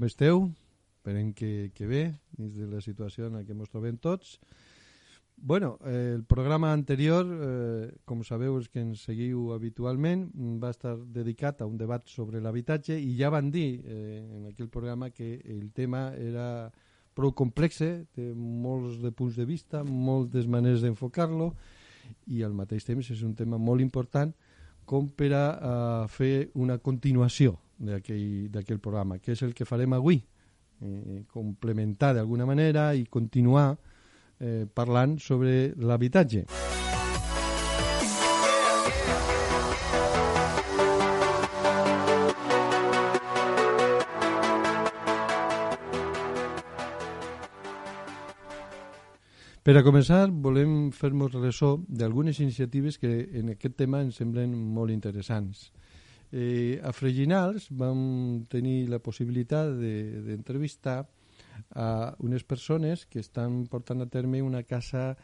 Com esteu? Esperem que, que bé, dins de la situació en la que ens trobem tots. Bueno, eh, el programa anterior, eh, com sabeu els que ens seguiu habitualment, va estar dedicat a un debat sobre l'habitatge i ja van dir eh, en aquell programa que el tema era prou complex, té molts de punts de vista, moltes maneres d'enfocar-lo i al mateix temps és un tema molt important com per a, a fer una continuació d'aquell programa, que és el que farem avui, eh, complementar d'alguna manera i continuar eh, parlant sobre l'habitatge. Per a començar, volem fer-nos ressò d'algunes iniciatives que en aquest tema ens semblen molt interessants. Eh, a Freginals vam tenir la possibilitat d'entrevistar de, a unes persones que estan portant a terme una casa,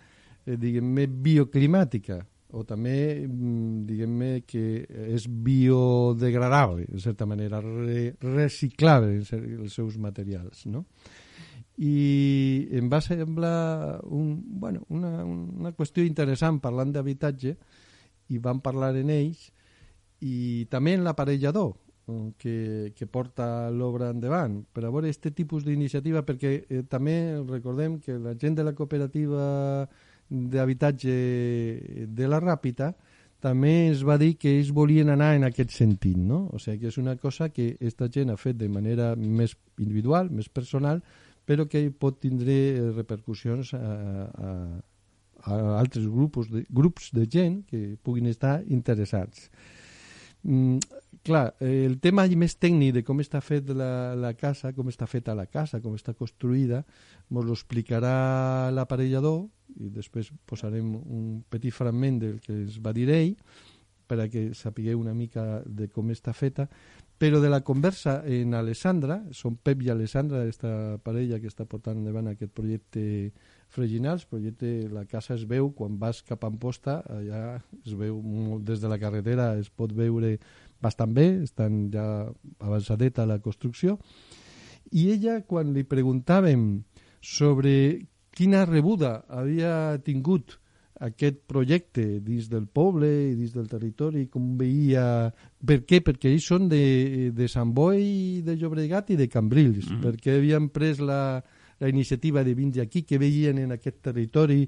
eh, diguem-ne, bioclimàtica, o també, mm, diguem-ne, que és biodegradable, en certa manera, re, reciclable els seus materials, no? i em va semblar un, bueno, una, una qüestió interessant parlant d'habitatge i vam parlar en ells i també en l'aparellador que, que porta l'obra endavant per a veure aquest tipus d'iniciativa perquè eh, també recordem que la gent de la cooperativa d'habitatge de la Ràpita també es va dir que ells volien anar en aquest sentit, no? O sigui que és una cosa que aquesta gent ha fet de manera més individual, més personal, però que pot tindre eh, repercussions a, a, a altres grups de, grups de gent que puguin estar interessats. Mm, clar, el tema més tècnic de com està fet la, la casa, com està feta la casa, com està construïda, ens ho explicarà l'aparellador i després posarem un petit fragment del que es va dir ell per a que sapigueu una mica de com està feta, però de la conversa en Alessandra, són Pep i Alessandra, aquesta parella que està portant endavant aquest projecte Freginals, projecte La Casa es veu, quan vas cap a Amposta, allà es veu molt, des de la carretera, es pot veure bastant bé, estan ja avançadeta la construcció, i ella, quan li preguntàvem sobre quina rebuda havia tingut aquest projecte dins del poble i dins del territori, com veia... Per què? Perquè ells són de, de Sant Boi, de Llobregat i de Cambrils. Mm -hmm. Perquè havien pres la, la iniciativa de vindre aquí, que veien en aquest territori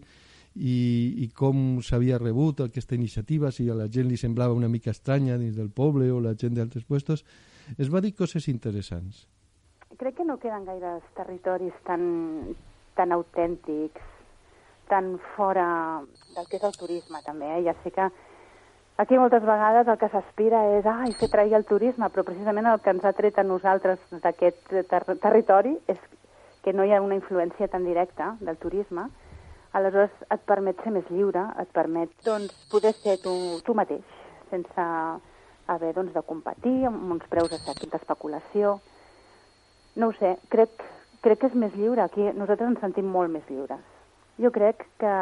i, i com s'havia rebut aquesta iniciativa, si a la gent li semblava una mica estranya dins del poble o la gent d'altres puestos. Es va dir coses interessants. Crec que no queden gaires territoris tan, tan autèntics tan fora del que és el turisme, també. Eh? Ja sé que aquí moltes vegades el que s'aspira és ai, fer trair el turisme, però precisament el que ens ha tret a nosaltres d'aquest ter territori és que no hi ha una influència tan directa del turisme, aleshores et permet ser més lliure, et permet doncs, poder ser tu, tu mateix, sense haver doncs, de competir amb uns preus d'especulació. No ho sé, crec, crec que és més lliure. Aquí nosaltres ens sentim molt més lliures jo crec que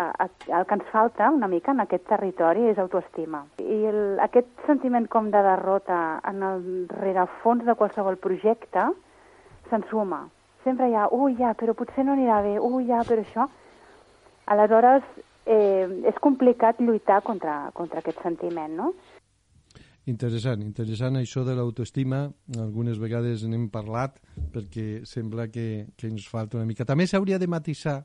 el que ens falta una mica en aquest territori és autoestima. I el, aquest sentiment com de derrota en el rerefons de qualsevol projecte se'n suma. Sempre hi ha, ui, ja, però potser no anirà bé, ui, ja, però això... Aleshores, eh, és complicat lluitar contra, contra aquest sentiment, no? Interessant, interessant això de l'autoestima. Algunes vegades n'hem parlat perquè sembla que, que ens falta una mica. També s'hauria de matisar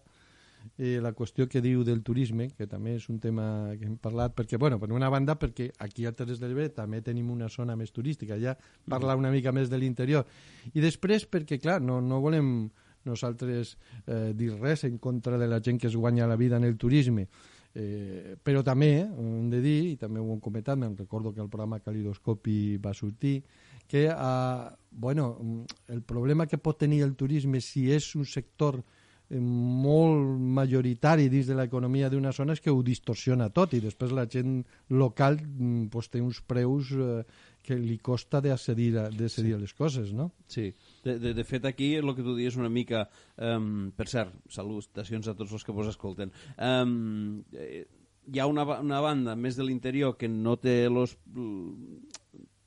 eh, la qüestió que diu del turisme, que també és un tema que hem parlat, perquè, bueno, per una banda, perquè aquí a Terres de l'Ebre també tenim una zona més turística, ja parlar una mica més de l'interior. I després perquè, clar, no, no volem nosaltres eh, dir res en contra de la gent que es guanya la vida en el turisme. Eh, però també, hem de dir, i també ho hem comentat, me'n recordo que el programa Calidoscopi va sortir, que eh, bueno, el problema que pot tenir el turisme si és un sector eh, molt majoritari dins de l'economia d'una zona és que ho distorsiona tot i després la gent local mm, pues, té uns preus eh, que li costa d'accedir a, sí. a les coses, no? Sí, de, de, de fet aquí el que tu dius una mica... Um, per cert, salutacions a tots els que vos escolten. Um, hi ha una, una banda més de l'interior que no té los,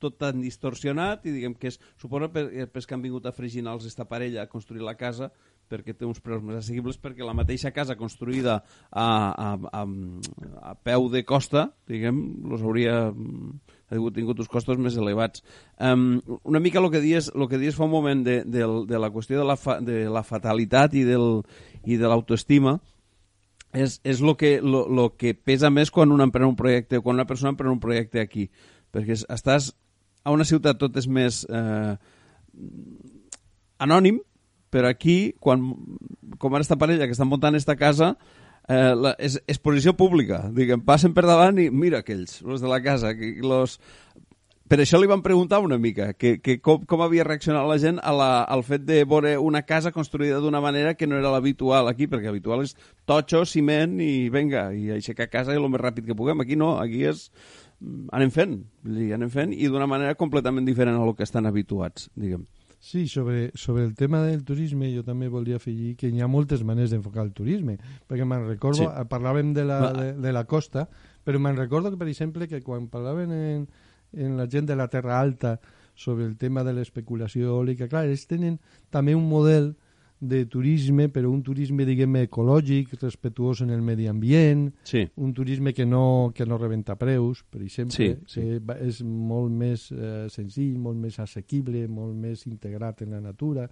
tot tan distorsionat i diguem que és, suposo per, per que han vingut a Freginals esta parella a construir la casa perquè té uns preus més assequibles perquè la mateixa casa construïda a, a, a, a peu de costa diguem, los hauria ha tingut uns costos més elevats. Um, una mica el que dius, el que dius fa un moment de, de, de la qüestió de la, fa, de la fatalitat i, del, i de l'autoestima és, és lo que, lo, lo que pesa més quan un emprèn un projecte, quan una persona emprèn un projecte aquí. Perquè estàs a una ciutat tot és més eh, anònim, però aquí, quan, com ara esta parella que estan muntant esta casa, eh, la, és exposició pública. Diguem, passen per davant i mira aquells, els de la casa, que los... Per això li van preguntar una mica que, que com, com havia reaccionat la gent a la, al fet de veure una casa construïda d'una manera que no era l'habitual aquí, perquè habitual és totxo, ciment i venga, i aixecar casa i el més ràpid que puguem. Aquí no, aquí és mm, anem fent, anem fent i d'una manera completament diferent a lo que estan habituats, diguem. Sí, sobre, sobre el tema del turisme jo també volia afegir que hi ha moltes maneres d'enfocar el turisme, perquè me'n recordo, sí. Eh, parlàvem de la, de, de la costa, però me'n recordo que, per exemple, que quan parlaven en, en la gent de la Terra Alta sobre el tema de l'especulació eòlica, clar, ells tenen també un model de turisme, però un turisme, diguem ecològic, respectuós en el medi ambient, sí. un turisme que no, que no rebenta preus, per exemple, sí, sí. que és molt més eh, senzill, molt més assequible, molt més integrat en la natura.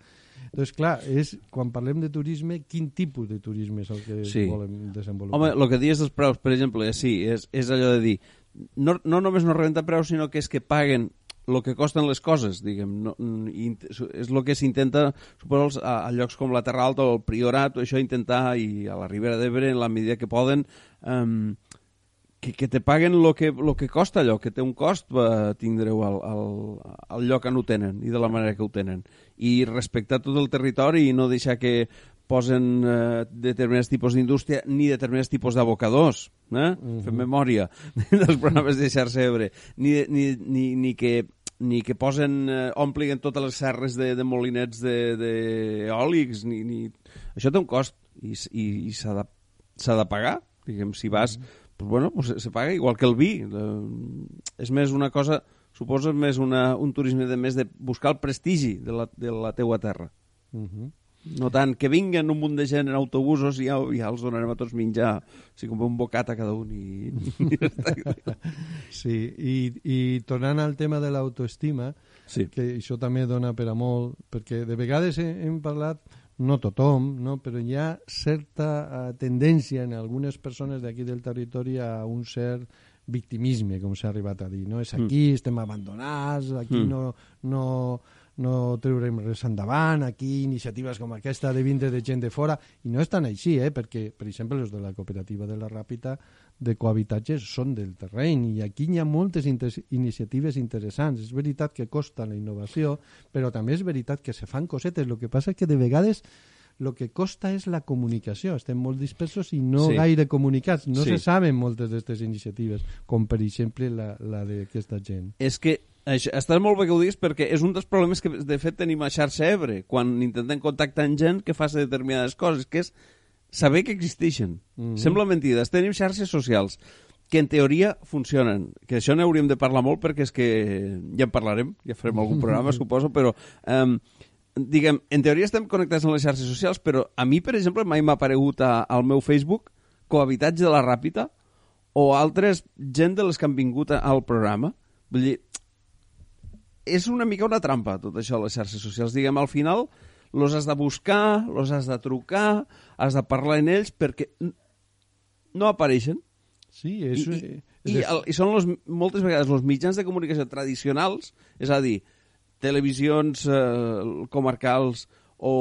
Doncs, clar, és, quan parlem de turisme, quin tipus de turisme és el que sí. volem desenvolupar? Home, el que dius dels preus, per exemple, sí, és, és allò de dir, no, no només no rebenta preus, sinó que és que paguen el que costen les coses, diguem, no, és el que s'intenta, suposo, a, a llocs com la Terra Alta o el Priorat, o això intentar, i a la Ribera d'Ebre, en la medida que poden, um, que, que te paguen el que, lo que costa allò, que té un cost va tindre-ho al, al, al lloc on ho tenen i de la manera que ho tenen. I respectar tot el territori i no deixar que posen eh, determinats tipus d'indústria ni determinats tipus d'abocadors, eh? Uh -huh. Fem memòria dels programes de xarxa Ebre, ni, ni, ni, ni que ni que posen, eh, omplin totes les serres de, de molinets d'eòlics, ni, ni... Això té un cost i, i, i s'ha de, de pagar. Diguem, si vas, -huh. pues, bueno, pues se paga igual que el vi. Eh, és més una cosa, suposo, més una, un turisme de més de buscar el prestigi de la, de la teua terra. Uh -huh. No tant, que vinguen un munt de gent en autobusos i ja, ja els donarem a tots menjar, o sigui, com un bocat a cada un. I... sí, i, i tornant al tema de l'autoestima, sí. que això també dona per a molt, perquè de vegades hem parlat, no tothom, no? però hi ha certa uh, tendència en algunes persones d'aquí del territori a un cert victimisme, com s'ha arribat a dir. No? És aquí, mm. estem abandonats, aquí mm. no, no, no treurem res endavant, aquí iniciatives com aquesta de vindre de gent de fora, i no és tan així, eh? perquè, per exemple, els de la cooperativa de la Ràpita de cohabitatges són del terreny, i aquí hi ha moltes inter iniciatives interessants. És veritat que costa la innovació, però també és veritat que se fan cosetes. El que passa és que de vegades el que costa és la comunicació. Estem molt dispersos i no sí. gaire comunicats. No sí. se saben moltes d'aquestes iniciatives, com per exemple la, la d'aquesta gent. És que això, està molt bé que ho diguis perquè és un dels problemes que de fet tenim a xarxa Ebre quan intentem contactar amb gent que faci determinades coses, que és saber que existeixen. Mm -hmm. Sembla mentida. Tenim xarxes socials que en teoria funcionen, que això n'hauríem de parlar molt perquè és que ja en parlarem, ja farem algun programa, suposo, però um, diguem, en teoria estem connectats amb les xarxes socials, però a mi, per exemple, mai m'ha aparegut a, al meu Facebook cohabitatge de la Ràpita o altres gent de les que han vingut a, al programa. Vull dir, és una mica una trampa, tot això, les xarxes socials. Diguem, al final, los has de buscar, los has de trucar, has de parlar en ells, perquè no apareixen. Sí, és... I, i, i, el, i són los, moltes vegades els mitjans de comunicació tradicionals, és a dir, televisions eh, comarcals o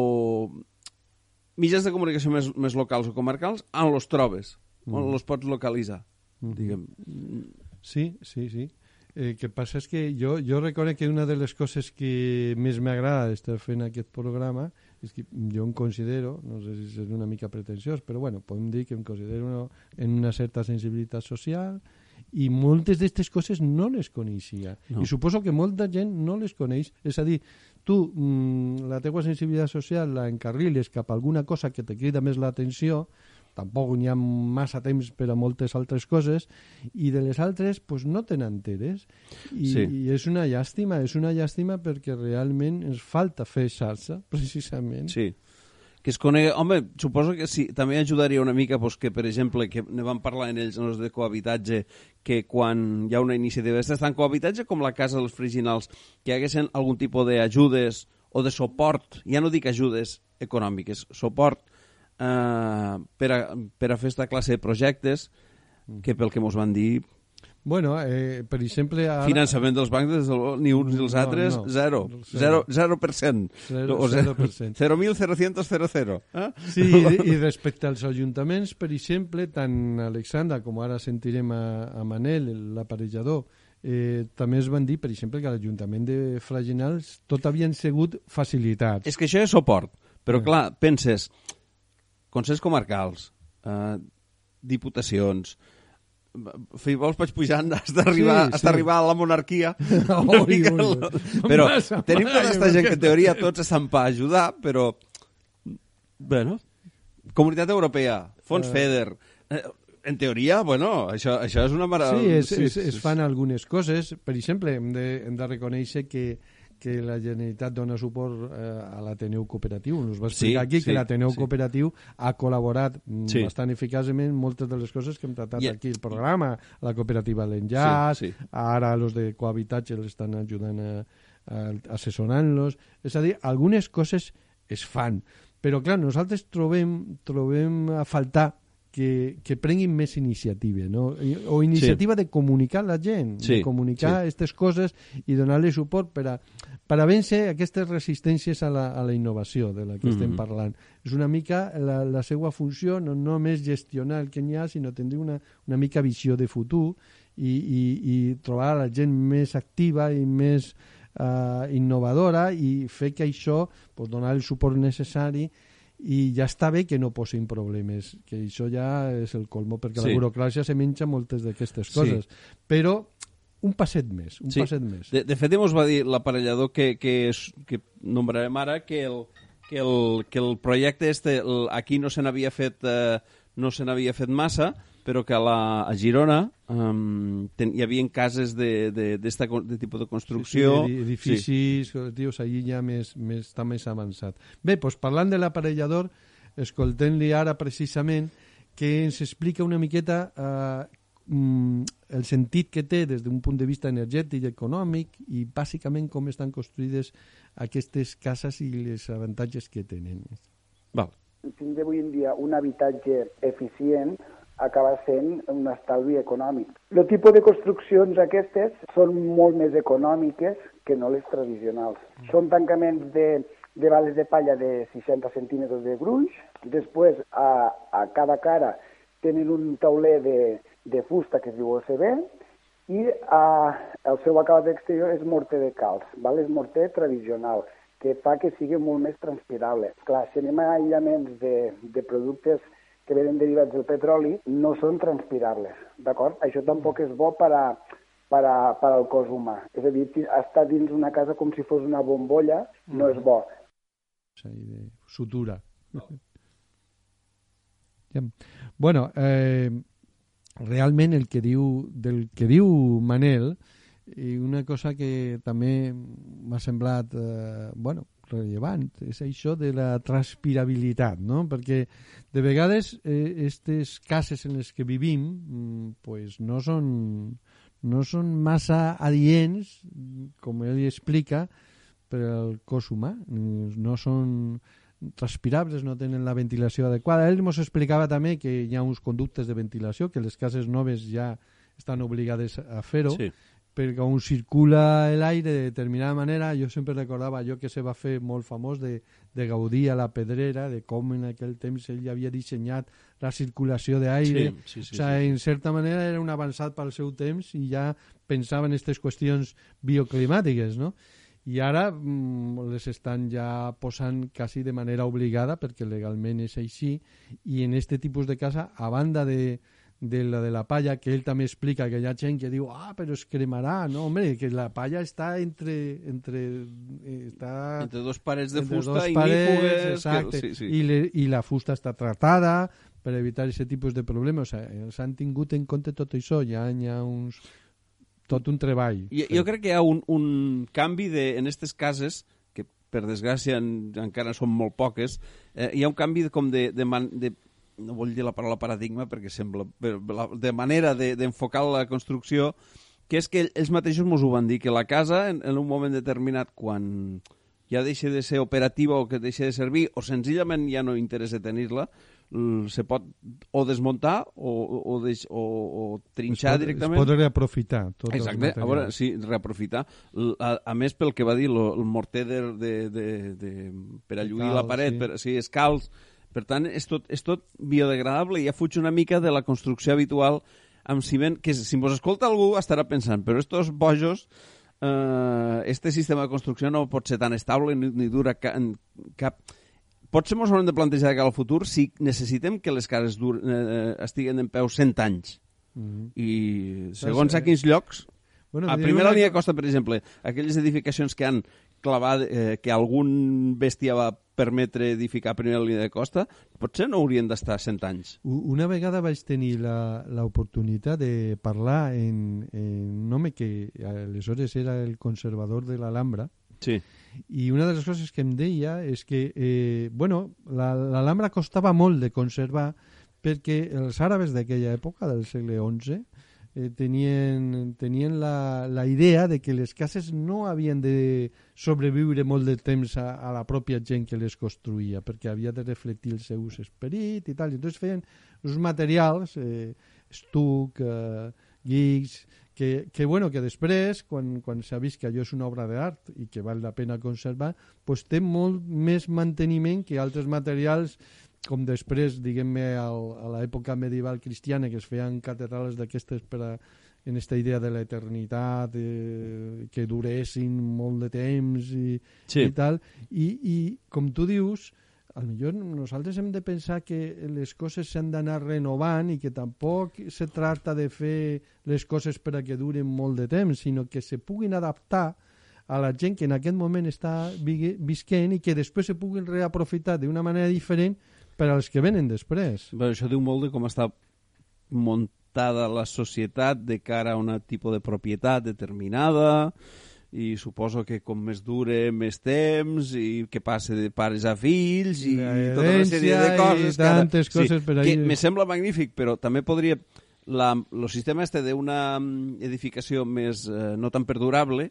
mitjans de comunicació més, més locals o comarcals, en los trobes. mm. on els pots localitzar. Mm. Diguem, Sí, sí, sí. Eh, que passa és que jo, jo reconec que una de les coses que més m'agrada d'estar fent aquest programa és que jo em considero, no sé si és una mica pretensiós, però bueno, podem dir que em considero una, en una certa sensibilitat social i moltes d'aquestes coses no les coneixia. No. I suposo que molta gent no les coneix. És a dir, tu mm, la teua sensibilitat social la encarriles cap a alguna cosa que te crida més l'atenció, tampoc n'hi ha massa temps per a moltes altres coses i de les altres pues, no te n'enteres I, Sí. i és una llàstima és una llàstima perquè realment ens falta fer xarxa precisament Sí. Que es conegui... Home, suposo que sí, també ajudaria una mica pues, que, per exemple, que ne vam parlar en ells, en els de cohabitatge, que quan hi ha una iniciativa d'aquestes, tant cohabitatge com la casa dels friginals, que hi haguessin algun tipus d'ajudes o de suport, ja no dic ajudes econòmiques, suport eh, per, a, per a fer aquesta classe de projectes que pel que mos van dir bueno, eh, per exemple ara... finançament dels bancs des del, ni uns ni els No, altres no. zero, Zero. zero, 0%. Zero- o zero per cent. 0.0100. Eh? Sí, i, i respecte als ajuntaments, per exemple, tant Alexandra com ara sentirem a, a Manel, l'aparellador, eh, també es van dir, per exemple, que l'Ajuntament de Fraginals tot havien sigut facilitats. És que això és suport, però clar, penses, consells comarcals, eh, diputacions, si vols vaig pujant, has d'arribar Sí, sí. d'arribar a la monarquia. ui, lo- ui. Però Massa tenim tota aquesta gent que en teoria tots estan per ajudar, però... Bueno, Comunitat Europea, Fons Eh. FEDER... Eh, en teoria, bueno, això, això és una meravella. Sí, es, es, es fan algunes coses. Per exemple, hem de, hem de reconèixer que, que la Generalitat dona suport eh, a l'Ateneu Cooperatiu. Ens va explicar Sí, aquí sí, que l'Ateneu sí. Cooperatiu ha col·laborat mm, Sí. bastant eficaçment en moltes de les coses que hem tratat I- aquí al programa. La cooperativa L'Enllaç, Sí, sí. ara los de cohabitatge l'estan ajudant a, a, assessorant-los. És a dir, algunes coses es fan. Però, clar, nosaltres trobem, trobem a faltar que, que prenguin més iniciativa, no? O iniciativa de comunicar la gent, Sí, de comunicar sí. aquestes coses i donar-li suport per a, per a vèncer aquestes resistències a la, a la innovació de la que estem Mhm. parlant. És una mica la, la seva funció, no només gestionar el que n'hi ha, sinó tenir una, una mica visió de futur i, i, i trobar la gent més activa i més uh, innovadora i fer que això, pues, donar el suport necessari i ja està bé que no posin problemes, que això ja és el colmo, perquè Sí. la burocràcia se menja moltes d'aquestes Sí. coses. Però un passet més, un Sí. passet més. De, de fet, ens va dir l'aparellador que, que, que nombrarem ara que el, que el, que el projecte este, el, aquí no se n'havia fet, eh, no se n'havia fet massa, però que a, la, a Girona um, ten, hi havia cases de, de, d'esta con- de tipus de construcció. Sí, sí, edificis, col·lectius, allí ja més, més, està més avançat. Bé, doncs parlant de l'aparellador, escoltem-li ara precisament que ens explica una miqueta eh, mm, el sentit que té des d'un punt de vista energètic i econòmic i bàsicament com estan construïdes aquestes cases i els avantatges que tenen. Val. fins avui en dia un habitatge eficient acaba sent un estalvi econòmic. El tipus de construccions aquestes són molt més econòmiques que no les tradicionals. Són tancaments de, de bales de palla de 60 centímetres de gruix, després a, a cada cara tenen un tauler de, de fusta que es diu OSB i a, el seu acabat exterior és morter de calç, val? és morter tradicional que fa que sigui molt més transpirable. Clar, si anem a aïllaments de, de productes que venen derivats del petroli, no són transpirables, d'acord? Això tampoc és bo per, a, per, a, per al cos humà. És a dir, estar dins una casa com si fos una bombolla no és bo. Ahí de sutura. Bueno, eh, realment el que diu del que diu Manel i una cosa que també m'ha semblat eh, bueno, rellevant és això de la transpirabilitat no? perquè de vegades eh, aquestes cases en les que vivim mm, pues no són no són massa adients com ell explica per al cos humà no són transpirables, no tenen la ventilació adequada. Ell ens explicava també que hi ha uns conductes de ventilació, que les cases noves ja estan obligades a fer-ho, Sí. Perquè on circula l'aire de determinada manera, jo sempre recordava allò que se va fer molt famós de, de Gaudí a la Pedrera, de com en aquell temps ell havia dissenyat la circulació d'aire. Sí, sí, sí, o sigui, sí, en certa manera era un avançat pel seu temps i ja pensava en aquestes qüestions bioclimàtiques, no? I ara mm, les estan ja posant quasi de manera obligada perquè legalment és així i en aquest tipus de casa, a banda de, de la de la palla, que ell també explica que hi ha gent que diu, ah, però es cremarà. No, home, que la palla està entre... entre està Entre dos parets de fusta dos i parets, nífugues... exacte, Que, sí, sí. I, le, I la fusta està tratada per evitar aquest tipus de problemes. O sigui, els han tingut en compte tot això. Ha, hi ha uns, tot un treball. Jo, jo crec que hi ha un, un canvi de, en aquestes cases que per desgràcia en, encara són molt poques, eh, hi ha un canvi de, com de, de, man, de no vull dir la paraula paradigma perquè sembla la- de manera de- d'enfocar la construcció que és que ells mateixos ens ho van dir que la casa en, en un moment determinat quan ja deixa de ser operativa o que deixa de servir o senzillament ja no interessa tenir-la se pot o desmuntar o, o, deix, o, o trinxar es pot, directament Es pot reaprofitar els Exacte, a veure, sí, reaprofitar. A, a més, pel que va dir, lo, el morter de, de, de, de, per a lluir la paret, sí. per, sí, és calç. Per tant, és tot, és tot biodegradable i ja fuig una mica de la construcció habitual amb ciment, que si mos escolta algú estarà pensant, però estos bojos, eh, este sistema de construcció no pot ser tan estable ni, ni dura ca, en cap... Potser ens haurem de plantejar que al futur si necessitem que les cases dur, eh, estiguen en peu 100 anys. Mhm. I segons eh, a quins llocs, Bueno, a primera una línia costa, per exemple, aquelles edificacions que han clavat, eh, que algun bèstia va permetre edificar primera línia de costa, potser no haurien d'estar 100 anys. Una vegada vaig tenir la- l'oportunitat de parlar en, en un home que aleshores era el conservador de l'Alhambra Sí. i una de les coses que em deia és que eh, bueno, la- l'Alhambra costava molt de conservar perquè els àrabes d'aquella època, del segle XI, eh, tenien, tenien la, la idea de que les cases no havien de sobreviure molt de temps a, a la pròpia gent que les construïa, perquè havia de reflectir el seu esperit i tal. I entonces feien uns materials, eh, estuc, eh, guix, que, que, bueno, que després, quan, quan s'ha vist que allò és una obra d'art i que val la pena conservar, pues té molt més manteniment que altres materials com després, diguem-ne, a l'època medieval cristiana, que es feien catedrals d'aquestes per a, en aquesta idea de l'eternitat, eh, que duressin molt de temps i, Sí. i tal. I, I, com tu dius, al millor nosaltres hem de pensar que les coses s'han d'anar renovant i que tampoc se tracta de fer les coses per a que duren molt de temps, sinó que se puguin adaptar a la gent que en aquest moment està visquent i que després se puguin reaprofitar d'una manera diferent per als que venen després. Bé, això diu molt de com està muntada la societat de cara a un tipus de propietat determinada i suposo que com més dure més temps i que passe de pares a fills i La tota una sèrie de coses i tantes ara, coses per que me sembla magnífic però també podria la, el sistema este d'una mm, edificació més eh, no tan perdurable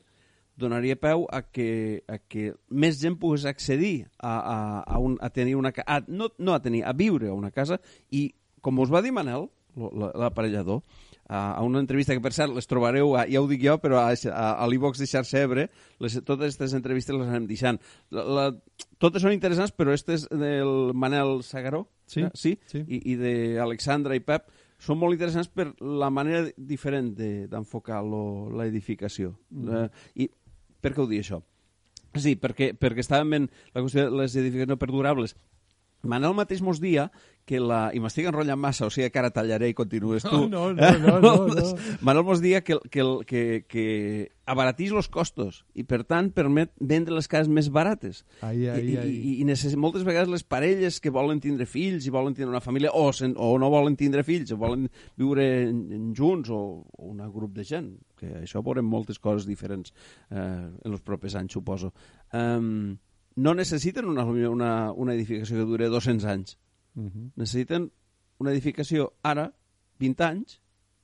donaria peu a que, a que més gent pogués accedir a, a, a, un, a tenir una ca- a, no, no a tenir, a viure a una casa i, com us va dir Manel, l'aparellador, a, a una entrevista que per cert les trobareu, a, ja ho dic jo, però a, a, a l'e-box de Xarxa Ebre, les, totes aquestes entrevistes les anem deixant. La, la, totes són interessants, però este és del Manel Sagaró, Sí, eh? sí? sí. i, i d'Alexandra i Pep, són molt interessants per la manera diferent de- d'enfocar de, l'edificació. Mm. Eh, I per què ho dic això? Sí, perquè, perquè estàvem en la qüestió de les edificacions no perdurables. Manel mateix mos dia que la... I m'estic enrotllant massa, o sigui que ara tallaré i continues tu. No, no, no, no, no. Manel mos dia que, que, que, que abaratís els costos i, per tant, permet vendre les cases més barates. Ai, ai, I, ai. i, i necess... moltes vegades les parelles que volen tindre fills i volen tindre una família o, sen... o no volen tindre fills o volen viure en, en junts o, o un grup de gent que això veurem moltes coses diferents eh, en els propers anys suposo. Um, no necessiten una, una, una edificació que dure 200 anys. Mhm. necessiten una edificació ara 20 anys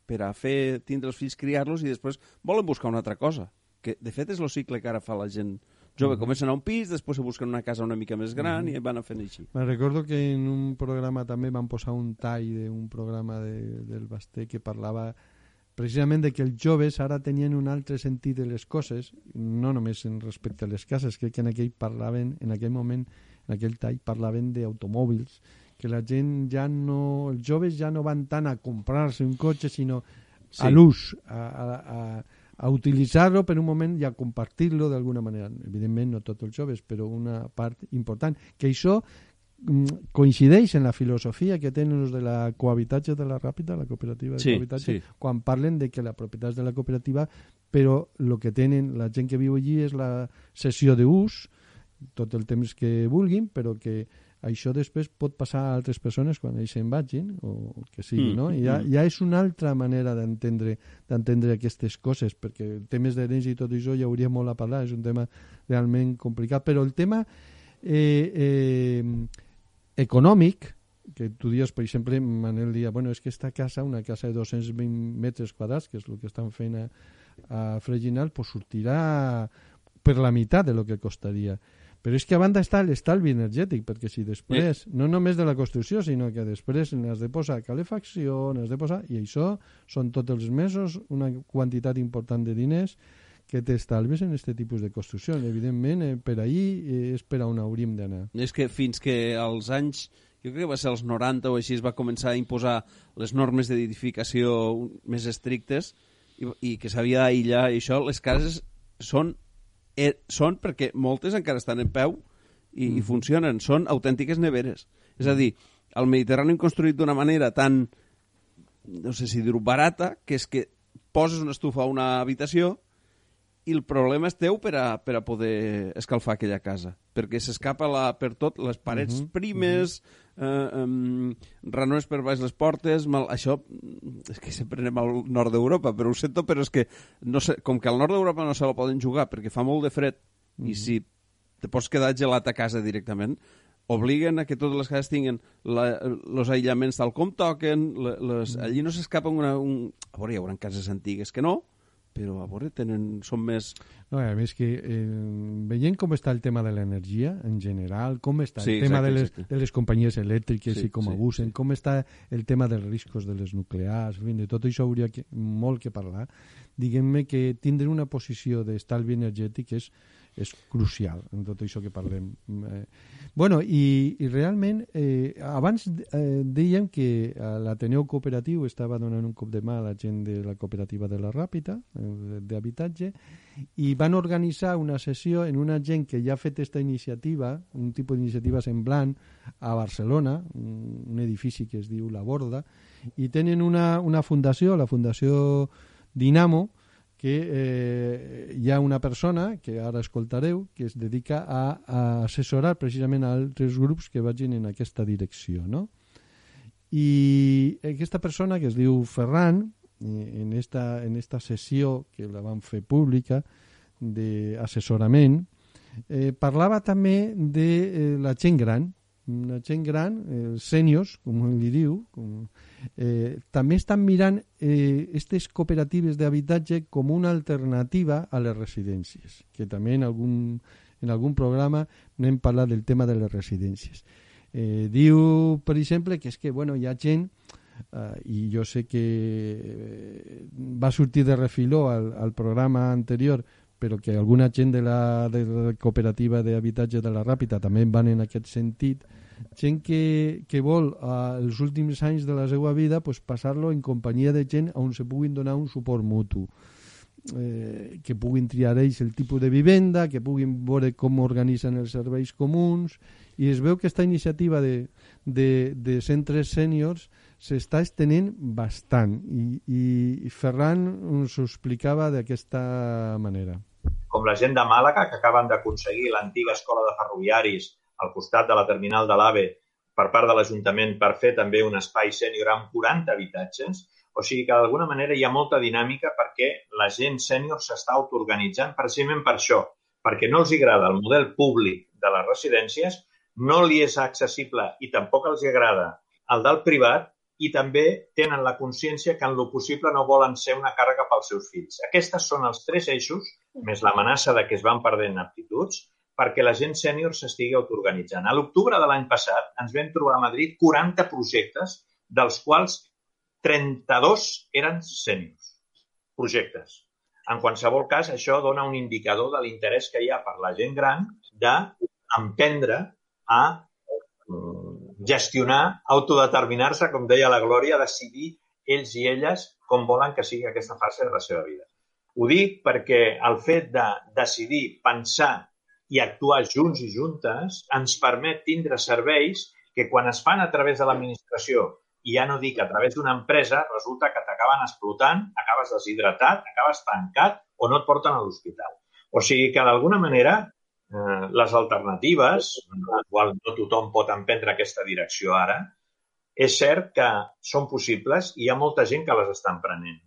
per a fer tindre els fills, criar-los i després volen buscar una altra cosa que de fet és el cicle que ara fa la gent jove, comencen a un pis, després se busquen una casa una mica més gran i van a fent així. Me recordo que en un programa també van posar un tall d'un programa de, del Basté que parlava precisament de que els joves ara tenien un altre sentit de les coses, no només en respecte a les cases, crec que en aquell parlaven, en aquell moment, en aquell tall parlaven d'automòbils, que la gent ja no... Els joves ja no van tant a comprar-se un cotxe, sinó Sí. a l'ús, a, a, a, a utilitzar-lo per un moment i a compartir-lo d'alguna manera. Evidentment, no tots els joves, però una part important. Que això coincideix en la filosofia que tenen els de la cohabitatge de la Ràpida, la cooperativa de Sí, cohabitatge, sí. quan parlen de que la propietat de la cooperativa, però el que tenen la gent que viu allí és la sessió d'ús, tot el temps que vulguin, però que això després pot passar a altres persones quan ells se'n vagin o que sigui, Mm, no? I ja, mm. ja és una altra manera d'entendre d'entendre aquestes coses, perquè temes d'herència i tot això ja hauria molt a parlar, és un tema realment complicat, però el tema eh, eh, econòmic, que tu dius, per exemple, Manel dia, bueno, és que esta casa, una casa de 220 metres quadrats, que és el que estan fent a, a Freginal, pues sortirà per la meitat de lo que costaria. Però és que a banda està l'estalvi energètic, perquè si després, no només de la construcció, sinó que després n'has de posar calefacció, n'has de posar... I això són tots els mesos una quantitat important de diners que t'estalves en aquest tipus de construcció. Evidentment, eh, per ahir eh, és per on hauríem d'anar. És que fins que als anys, jo crec que va ser als 90 o així, es va començar a imposar les normes d'edificació més estrictes i, i que s'havia d'aïllar i això, les cases són, eh, són perquè moltes encara estan en peu i, i funcionen, són autèntiques neveres. És a dir, el Mediterrani hem construït d'una manera tan, no sé si dir-ho, barata, que és que poses una estufa a una habitació i el problema és teu per a, per a poder escalfar aquella casa, perquè s'escapa la, per tot, les parets uh -huh, primes, uh -huh. eh, um, ranures per baix les portes, mal, això és que sempre anem al nord d'Europa, però ho sento, però és que no sé, com que al nord d'Europa no se la poden jugar perquè fa molt de fred uh -huh. i si te pots quedar gelat a casa directament, obliguen a que totes les cases tinguin els aïllaments tal com toquen, le, les, allí no s'escapa una... Un... A veure, hi haurà cases antigues que no, però a veure, tenen, són més... No, a més que eh, veient com està el tema de l'energia en general, com està Sí, el tema exacte, de, les, exacte. de les companyies elèctriques Sí, i com sí, abusen, sí. com està el tema dels riscos de les nuclears, en fi, de tot això hauria que, molt que parlar. Diguem-me que tindre una posició d'estalvi energètic és, és crucial en tot això que parlem. Eh, bueno, i, i realment, eh, abans eh, dèiem que eh, l'Ateneu Cooperatiu estava donant un cop de mà a la gent de la cooperativa de la Ràpita, eh, d'habitatge, i van organitzar una sessió en una gent que ja ha fet aquesta iniciativa, un tipus d'iniciativa semblant a Barcelona, un, un edifici que es diu La Borda, i tenen una, una fundació, la Fundació Dinamo, que eh, hi ha una persona, que ara escoltareu, que es dedica a, a assessorar precisament a altres grups que vagin en aquesta direcció, no? I aquesta persona, que es diu Ferran, eh, en esta, en esta sessió que la van fer pública d'assessorament, eh, parlava també de eh, la gent gran, la gent gran, eh, els sèniors, com li diu, com, eh, també estan mirant aquestes eh, cooperatives d'habitatge com una alternativa a les residències, que també en algun, en algun programa n'hem parlat del tema de les residències. Eh, diu, per exemple, que és que bueno, hi ha gent Uh, i jo sé que eh, va sortir de refiló al, al programa anterior però que alguna gent de la, de la cooperativa d'habitatge de la Ràpita també van en aquest sentit gent que, que vol uh, els últims anys de la seva vida pues, passar-lo en companyia de gent on se puguin donar un suport mutu. Eh, que puguin triar ells el tipus de vivenda, que puguin veure com organitzen els serveis comuns. I es veu que aquesta iniciativa de, de, de centres sèniors s'està estenent bastant. I, i Ferran ens ho explicava d'aquesta manera. Com la gent de Màlaga, que acaben d'aconseguir l'antiga escola de ferroviaris al costat de la terminal de l'AVE per part de l'Ajuntament per fer també un espai sènior amb 40 habitatges. O sigui que d'alguna manera hi ha molta dinàmica perquè la gent sènior s'està autoorganitzant precisament per això, perquè no els agrada el model públic de les residències, no li és accessible i tampoc els agrada el del privat i també tenen la consciència que en lo possible no volen ser una càrrega pels seus fills. Aquestes són els tres eixos, més l'amenaça de que es van perdent aptituds, perquè la gent sènior s'estigui autoorganitzant. A l'octubre de l'any passat ens vam trobar a Madrid 40 projectes, dels quals 32 eren sèniors. Projectes. En qualsevol cas, això dona un indicador de l'interès que hi ha per la gent gran d'emprendre a gestionar, autodeterminar-se, com deia la Glòria, decidir ells i elles com volen que sigui aquesta fase de la seva vida. Ho dic perquè el fet de decidir, pensar i actuar junts i juntes ens permet tindre serveis que quan es fan a través de l'administració i ja no dic a través d'una empresa, resulta que t'acaben explotant, acabes deshidratat, acabes tancat o no et porten a l'hospital. O sigui que, d'alguna manera, eh, les alternatives, la qual no tothom pot emprendre aquesta direcció ara, és cert que són possibles i hi ha molta gent que les està emprenent.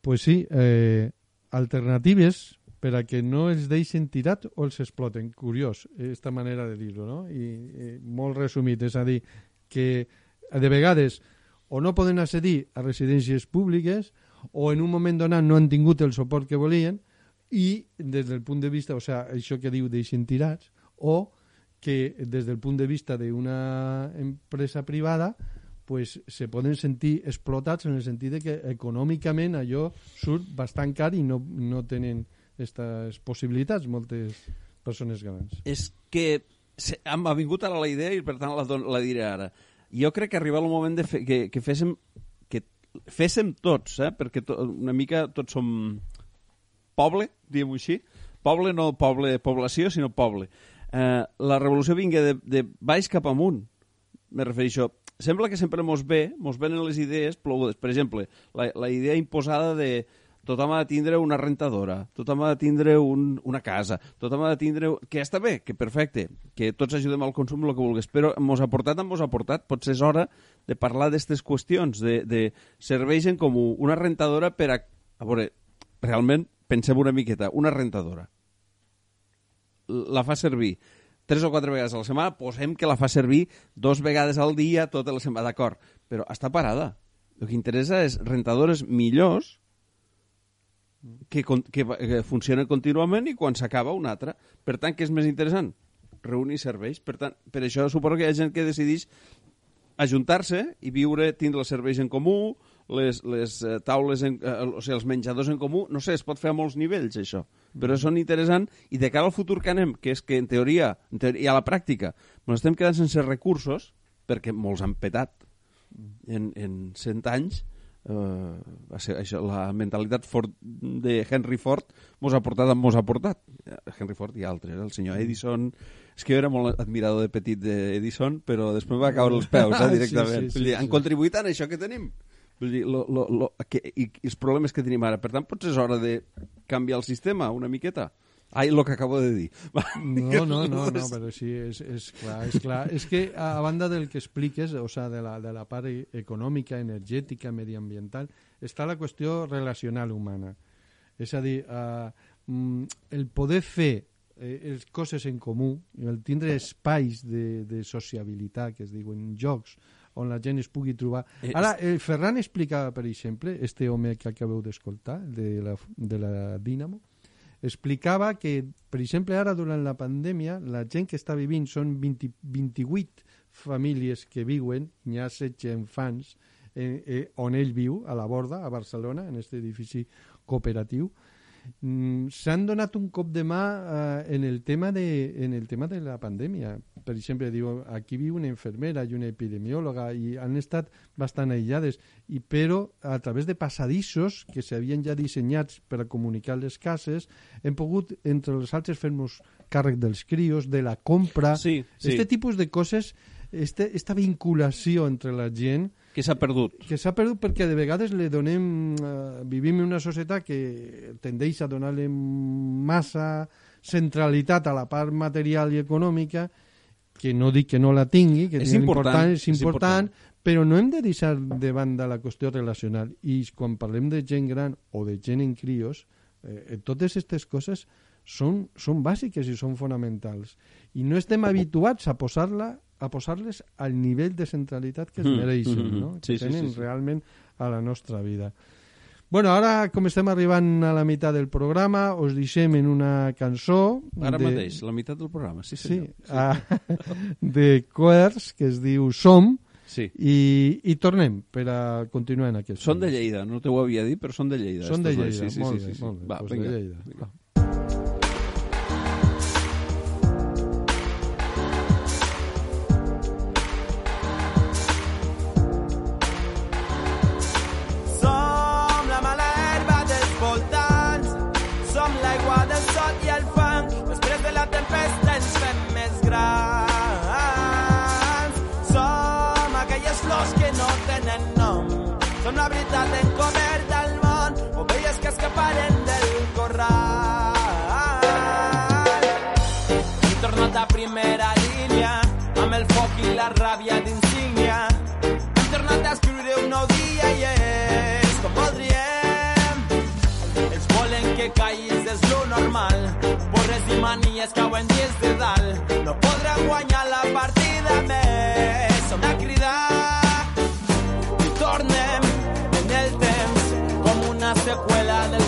Pues sí, eh, alternatives per a que no els deixen tirat o els exploten. Curiós, aquesta manera de dir-ho, no? I, i molt resumit, és a dir, que de vegades o no poden accedir a residències públiques o en un moment donat no han tingut el suport que volien i des del punt de vista, o sea, això que diu deixen tirats, o que des del punt de vista d'una empresa privada pues, se poden sentir explotats en el sentit de que econòmicament allò surt bastant car i no, no tenen aquestes possibilitats moltes persones grans. És que m'ha vingut ara la idea i per tant la, la diré ara. Jo crec que arriba el moment de fer, que, que féssim que féssim tots, eh? perquè to, una mica tots som poble, diguem-ho així, poble no poble, població, sinó poble. Eh, la revolució vinga de, de baix cap amunt, me refereixo. Sembla que sempre mos ve, mos venen les idees plogudes. Per exemple, la, la idea imposada de tothom ha de tindre una rentadora, tothom ha de tindre un, una casa, tothom ha de tindre... Que està bé, que perfecte, que tots ajudem al consum el que vulguis, però mos ha portat mos ha portat, potser és hora de parlar d'aquestes qüestions, de, de serveis en comú, una rentadora per a... A veure, realment, pensem una miqueta, una rentadora. La fa servir tres o quatre vegades a la setmana, posem que la fa servir dos vegades al dia tota la setmana, d'acord, però està parada. El que interessa és rentadores millors que, que, que funciona contínuament i quan s'acaba un altre. Per tant, què és més interessant? Reunir serveis. Per tant, per això suposo que hi ha gent que decideix ajuntar-se i viure, tindre els serveis en comú, les, les uh, taules, en, uh, o sigui, els menjadors en comú, no sé, es pot fer a molts nivells, això. Però són interessant i de cara al futur que anem, que és que en teoria, en teoria i a la pràctica, ens estem quedant sense recursos, perquè molts han petat en, en 100 anys, Uh, va ser això, la mentalitat Ford de Henry Ford mos ha portat mos ha portat. Henry Ford i altres, el senyor Edison és que jo era molt admirador de petit d'Edison però després va caure els peus eh, directament. sí, sí, sí, han sí. contribuït a això que tenim. Vull dir, lo, lo, lo, que, i, i els problemes que tenim ara. Per tant potser és hora de canviar el sistema una miqueta Ai, el que acabo de dir. No, no, no, no però sí, és, és clar. És clar. És que, a banda del que expliques, o sea, de la, de la part econòmica, energètica, mediambiental, està la qüestió relacional humana. És a dir, uh, el poder fer eh, les coses en comú, el tindre espais de, de sociabilitat, que es diuen jocs, on la gent es pugui trobar. Eh, Ara, el Ferran explicava, per exemple, este home que acabeu d'escoltar, de, la, de la Dínamo, explicava que, per exemple, ara durant la pandèmia, la gent que està vivint són 20, 28 famílies que viuen, n'hi ha 16 infants, eh, eh, on ell viu, a la Borda, a Barcelona, en aquest edifici cooperatiu, s'han donat un cop de mà eh, en, el tema de, en el tema de la pandèmia. Per exemple, diu, aquí viu una infermera i una epidemiòloga i han estat bastant aïllades, i, però a través de passadissos que s'havien ja dissenyats per a comunicar les cases, hem pogut, entre els altres, fer-nos càrrec dels crios, de la compra... Sí, sí. Este tipus de coses, este, esta vinculació entre la gent que s'ha perdut. Que s'ha perdut perquè de vegades le donem... Eh, vivim en una societat que tendeix a donar-li massa centralitat a la part material i econòmica, que no dic que no la tingui, que és important, important, és, és important, però no hem de deixar de banda la qüestió relacional. I quan parlem de gent gran o de gent en crios, eh, totes aquestes coses són, són bàsiques i són fonamentals. I no estem habituats a posar-la a posar-les al nivell de centralitat que es mm, mereixen, mm -hmm. no? Sí, que tenen sí, sí, sí. realment a la nostra vida. Bueno, ara, com estem arribant a la meitat del programa, us deixem en una cançó... Ara de... mateix, la meitat del programa, sí senyor. Sí, sí. A... de Coers, que es diu Som, sí. i, i tornem per a continuar en aquest. Són de Lleida, no t'ho havia dit, però són de Lleida. Són de Lleida, sí, sí, molt sí, bé, sí, sí. molt bé. Va, pues vinga. de Lleida. vinga. Manies cauen dins de dalt. No podran guanyar la partida més. Som a cridar tornem en el temps com una seqüela del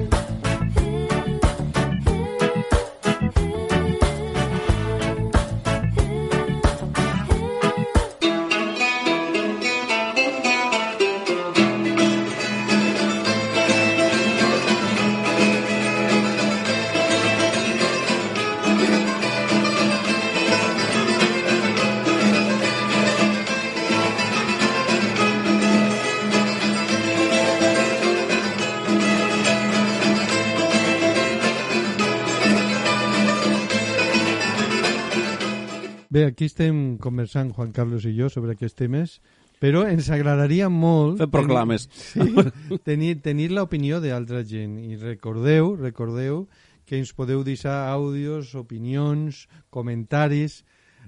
Bé, aquí estem conversant, Juan Carlos i jo, sobre aquests temes, però ens agradaria molt... Fer proclames. Tenir, sí, tenir, tenir l'opinió d'altra gent. I recordeu, recordeu que ens podeu deixar àudios, opinions, comentaris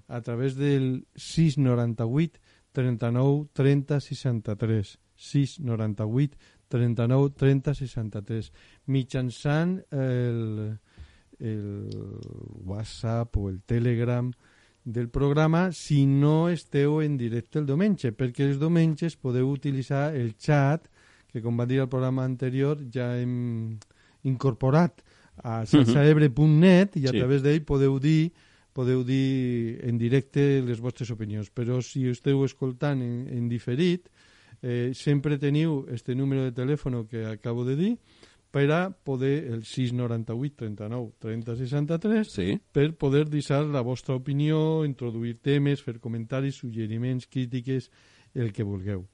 a través del 698 39 30 63 698 39 30 63 mitjançant el, el WhatsApp o el Telegram del programa si no esteu en directe el diumenge, perquè els diumenges podeu utilitzar el xat que, com va dir el programa anterior, ja hem incorporat a salsaebre.net i a Sí. través d'ell podeu dir podeu dir en directe les vostres opinions, però si esteu escoltant en, en diferit, eh, sempre teniu este número de telèfon que acabo de dir per a poder, el 698 39 30 63, Sí. per poder deixar la vostra opinió, introduir temes, fer comentaris, suggeriments, crítiques, el que vulgueu.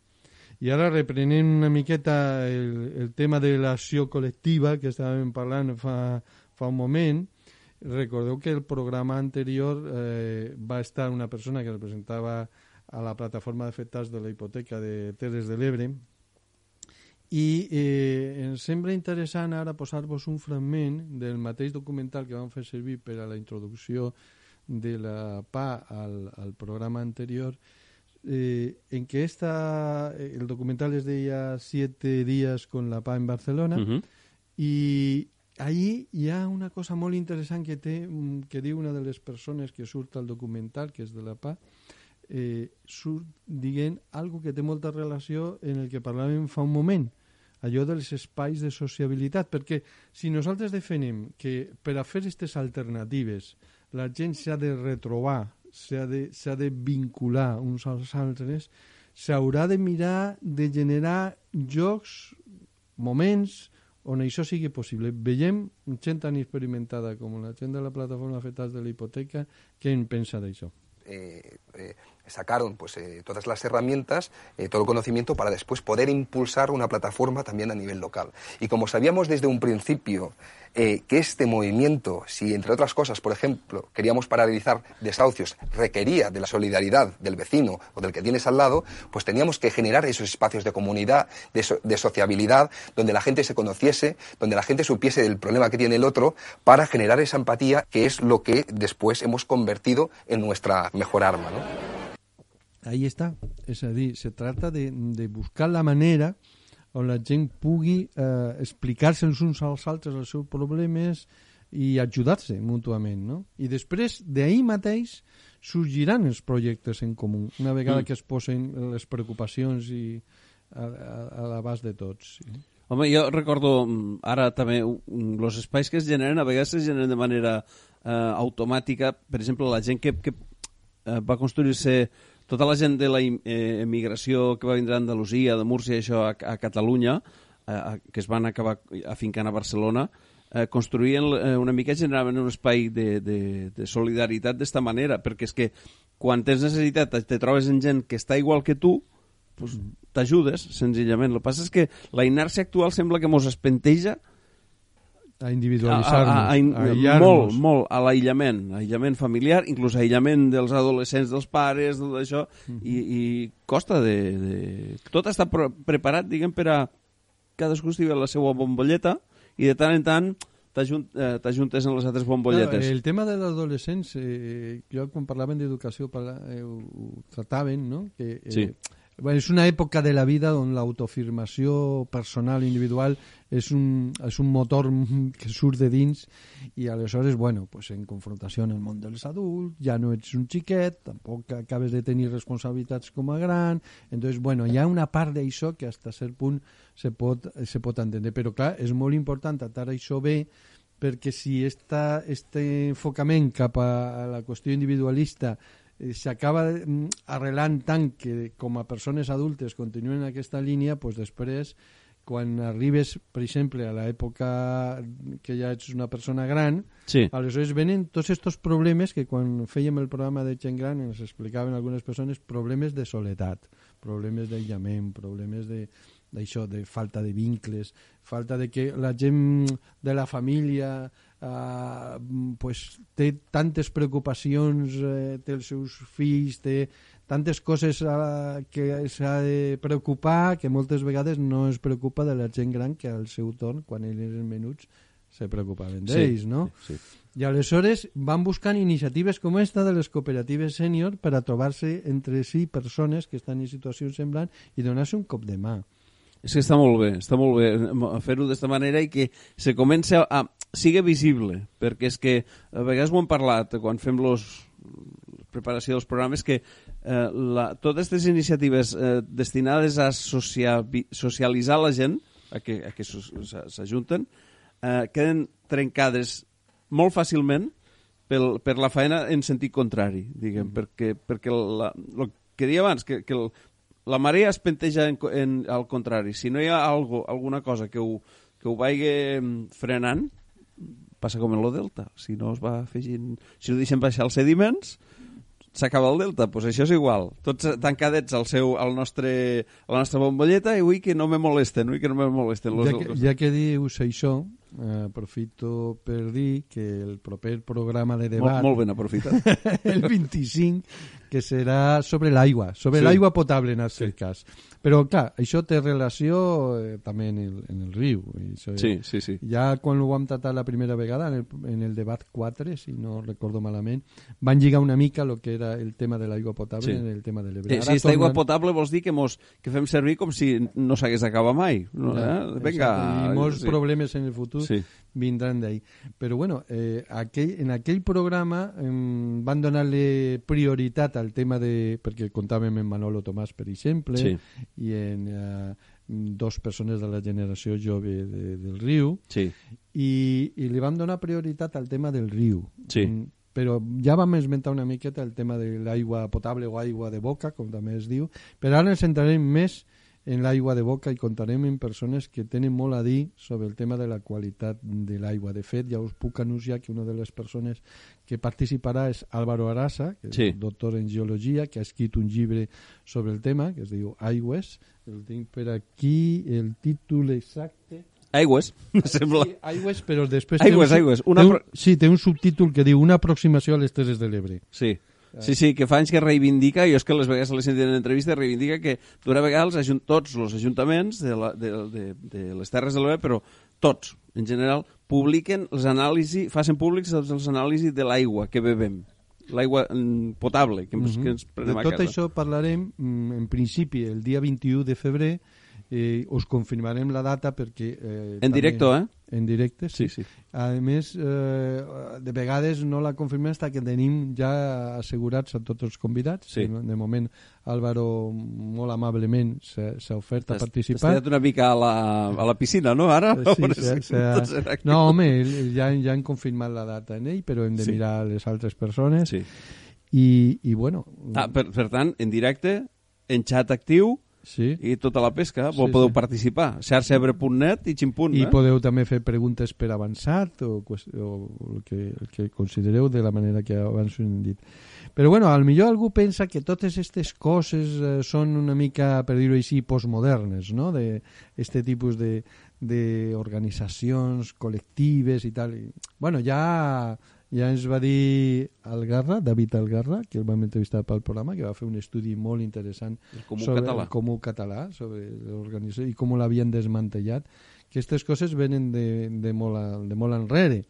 I ara reprenent una miqueta el, el tema de l'acció col·lectiva que estàvem parlant fa, fa un moment, recordeu que el programa anterior eh, va estar una persona que representava a la plataforma d'afectats de la hipoteca de Terres de l'Ebre I eh, em sembla interessant ara posar-vos un fragment del mateix documental que vam fer servir per a la introducció de la PA al, al programa anterior, eh, en que esta, el documental es deia Siete días con la PA en Barcelona, Uh -huh. i allí hi ha una cosa molt interessant que, té, mm, que diu una de les persones que surt al documental, que és de la PA, eh, surt dient algo que té molta relació en el que parlàvem fa un moment, allò dels espais de sociabilitat, perquè si nosaltres defenem que per a fer aquestes alternatives la gent s'ha de retrobar, s'ha de, de vincular uns als altres, s'haurà de mirar de generar jocs, moments on això sigui possible. Veiem gent tan experimentada com la gent de la plataforma afectats de la hipoteca, què en pensa d'això? eh, eh, sacaron pues, eh, todas las herramientas, eh, todo el conocimiento para después poder impulsar una plataforma también a nivel local. Y como sabíamos desde un principio eh, que este movimiento, si entre otras cosas, por ejemplo, queríamos paralizar desahucios, requería de la solidaridad del vecino o del que tienes al lado, pues teníamos que generar esos espacios de comunidad, de, de sociabilidad, donde la gente se conociese, donde la gente supiese del problema que tiene el otro, para generar esa empatía que es lo que después hemos convertido en nuestra mejor arma. ¿no? Ahí està. És a dir, se tracta de, de buscar la manera on la gent pugui eh, explicar-se els uns als altres els seus problemes i ajudar-se mútuament, no? I després, d'ahir mateix, sorgiran els projectes en comú, una vegada Mm. que es posen les preocupacions i a, a, a l'abast de tots. Sí. Home, jo recordo mm, ara també els espais que es generen a vegades es generen de manera eh, automàtica. Per exemple, la gent que, que eh, va construir-se tota la gent de la eh, emigració que va vindre d'Andalusia, de Múrcia, això a, a Catalunya, eh, que es van acabar afincant a Barcelona, eh, construïen eh, una mica, generaven un espai de, de, de solidaritat d'esta manera, perquè és que quan tens necessitat te trobes en gent que està igual que tu, pues, t'ajudes, senzillament. El que passa és que la inèrcia actual sembla que mos espenteja A individualitzar-nos, a, a, a, a, molt, molt a l'aïllament, aïllament familiar, inclús aïllament dels adolescents, dels pares, tot això, i, i costa de, de... Tot està pre preparat, diguem, per a cadascú estigui a la seva bombolleta i de tant en tant eh, t'ajuntes en les altres bombolletes. Claro, el tema de l'adolescents, eh, jo quan parlaven d'educació eh, ho, ho trataven, no? Que, eh, Sí. És una època de la vida on l'autofirmació personal, individual, és un, és un motor que surt de dins i aleshores, bueno, pues en confrontació en el món dels adults, ja no ets un xiquet, tampoc acabes de tenir responsabilitats com a gran, entonces, bueno, hi ha una part d'això que hasta cert punt se pot, se pot entendre, però clar, és molt important tratar això bé perquè si esta, este enfocament cap a la qüestió individualista s'acaba mm, arrelant tant que com a persones adultes continuen en aquesta línia, doncs després quan arribes, per exemple, a l'època que ja ets una persona gran, Sí. aleshores venen tots aquests problemes que quan fèiem el programa de gent gran ens explicaven algunes persones, problemes de soledat, problemes d'aïllament, problemes de d'això, de falta de vincles, falta de que la gent de la família eh, pues, té tantes preocupacions, eh, té els seus fills, té tantes coses eh, que s'ha de preocupar que moltes vegades no es preocupa de la gent gran que al seu torn, quan ells eren menuts, se preocupaven d'ells, no? Sí, sí. I aleshores van buscant iniciatives com esta de les cooperatives sènior per a trobar-se entre si persones que estan en situacions semblants i donar-se un cop de mà. És que està molt bé, està molt bé fer-ho d'esta manera i que se comenci a, a siga visible, perquè és que a vegades ho hem parlat quan fem los, preparació dels programes que eh, la, totes aquestes iniciatives eh, destinades a socialitzar la gent, a que, a que s'ajunten, eh, queden trencades molt fàcilment pel, per la feina en sentit contrari, diguem, perquè, perquè la, el que deia abans, que, que el, la marea es penteja en, en, al contrari. Si no hi ha algo, alguna cosa que ho, que ho vagi mm, frenant, passa com en lo delta. Si no es va afegint... Si no deixem baixar els sediments, s'acaba el delta. Doncs pues això és igual. Tots tancadets al seu, al nostre, a la nostra bombolleta i vull que no me molesten, vull que no me molesten. Los, Ja que, ja que dius això, aprofito per dir que el proper programa de Molt, debat molt ben aprofitat. el 25 que serà sobre l'aigua, sobre Sí. sí. l'aigua potable en aquest sí. cas. Però, clar, això té relació eh, també en el, en el riu. I Això, Sí, sí, sí. Ja quan ho vam tratar la primera vegada, en el, en el debat 4, si no recordo malament, van lligar una mica el que era el tema de l'aigua potable Sí. en el tema de l'Ebre. Eh, si Ara aquesta aigua tornen- potable vols dir que, mos, que fem servir com si no s'hagués d'acabar mai. No, Ja, eh? Vinga. exacte, I molts sí. problemes en el futur Sí. vindran d'ahí. Però bueno, eh, aquell, en aquell programa eh, van donar-li prioritat al tema de... perquè comptàvem amb Manolo Tomàs, per exemple, Sí. i en eh, dos persones de la generació jove de, del riu, Sí. i, i li vam donar prioritat al tema del riu. Sí. Mm, Però ja vam esmentar una miqueta el tema de l'aigua potable o aigua de boca, com també es diu, però ara ens centrarem més en l'aigua de boca i contarem amb persones que tenen molt a dir sobre el tema de la qualitat de l'aigua. De fet, ja us puc anunciar que una de les persones que participarà és Álvaro Arasa, que és Sí. doctor en geologia, que ha escrit un llibre sobre el tema, que es diu Aigües. El tinc per aquí, el títol exacte... Aigües, em sembla. Sí, aigües, però després... Aigües, un, aigües. Una té un, sí, té un subtítol que diu Una aproximació a les Terres de l'Ebre. Sí. Sí, sí, que fa anys que reivindica, jo és que les vegades l'he sentit en entrevista, reivindica que d'una vegada els ajunt, tots els ajuntaments de, la, de, de, de les Terres de l'Ebre, però tots, en general, publiquen els anàlisis, facin públics els, els anàlisis de l'aigua que bebem, l'aigua mm, potable que, ens, que ens De prenem a tot casa. això parlarem, mm, en principi, el dia 21 de febrer, eh, us confirmarem la data perquè... Eh, En directo, eh? En directe, sí. Sí, sí. A més, eh, de vegades no la confirmem fins que tenim ja assegurats a tots els convidats. Sí. De, moment, Álvaro molt amablement s'ha ofert a participar. T'has una mica a la, a la piscina, no, ara? Sí, sí, aquí. No, home, ja, ja han confirmat la data en ell, però hem de Sí. mirar les altres persones. Sí. I, i bueno, Ah, per, per tant, en directe, en xat actiu sí. i tota la pesca, Sí, podeu sí. participar. xarxebre.net i ximpunt, I eh? podeu també fer preguntes per avançat o, o el, que, el que considereu de la manera que abans ho hem dit. Però bueno, al millor algú pensa que totes aquestes coses eh, són una mica, per dir-ho així, postmodernes, no? De este tipus de, de organitzacions col·lectives i tal. I, bueno, ja ja ens va dir Algarra, David Algarra, que el vam entrevistar pel programa, que va fer un estudi molt interessant El comú sobre català. el comú català, sobre l'organització i com l'havien desmantellat. Aquestes coses venen de, de, molt, a- de molt enrere.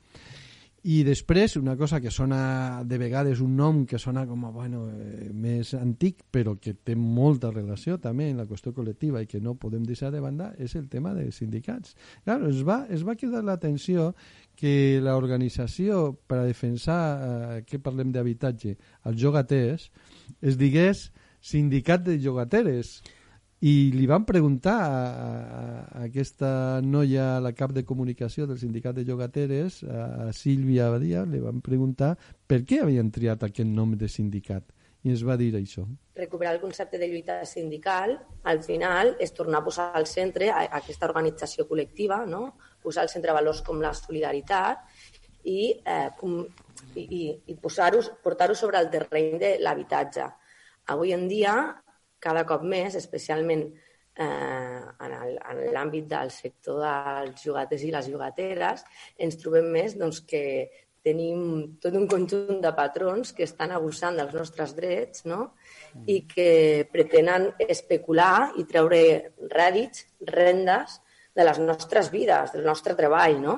I després, una cosa que sona de vegades un nom que sona com a, bueno, eh, més antic, però que té molta relació també en la qüestió col·lectiva i que no podem deixar de banda, és el tema dels sindicats. Claro, es va, es va cridar l'atenció que l'organització per a defensar, eh, que parlem d'habitatge, els jogaters, es digués sindicat de jogateres. I li van preguntar a, a, a aquesta noia, la cap de comunicació del sindicat de llogateres, a, a Sílvia Badia, li van preguntar per què havien triat aquest nom de sindicat. I ens va dir això. recuperar el concepte de lluita sindical, al final és tornar a posar al centre a, a aquesta organització col·lectiva, no? posar al centre valors com la solidaritat i, eh, com, i, i, i posar-ho portar-ho sobre el terreny de l'habitatge. Avui en dia, cada cop més, especialment eh, en l'àmbit del sector dels llogaters i les llogateres, ens trobem més doncs, que tenim tot un conjunt de patrons que estan abusant dels nostres drets no? i que pretenen especular i treure rèdits, rendes de les nostres vides, del nostre treball, no?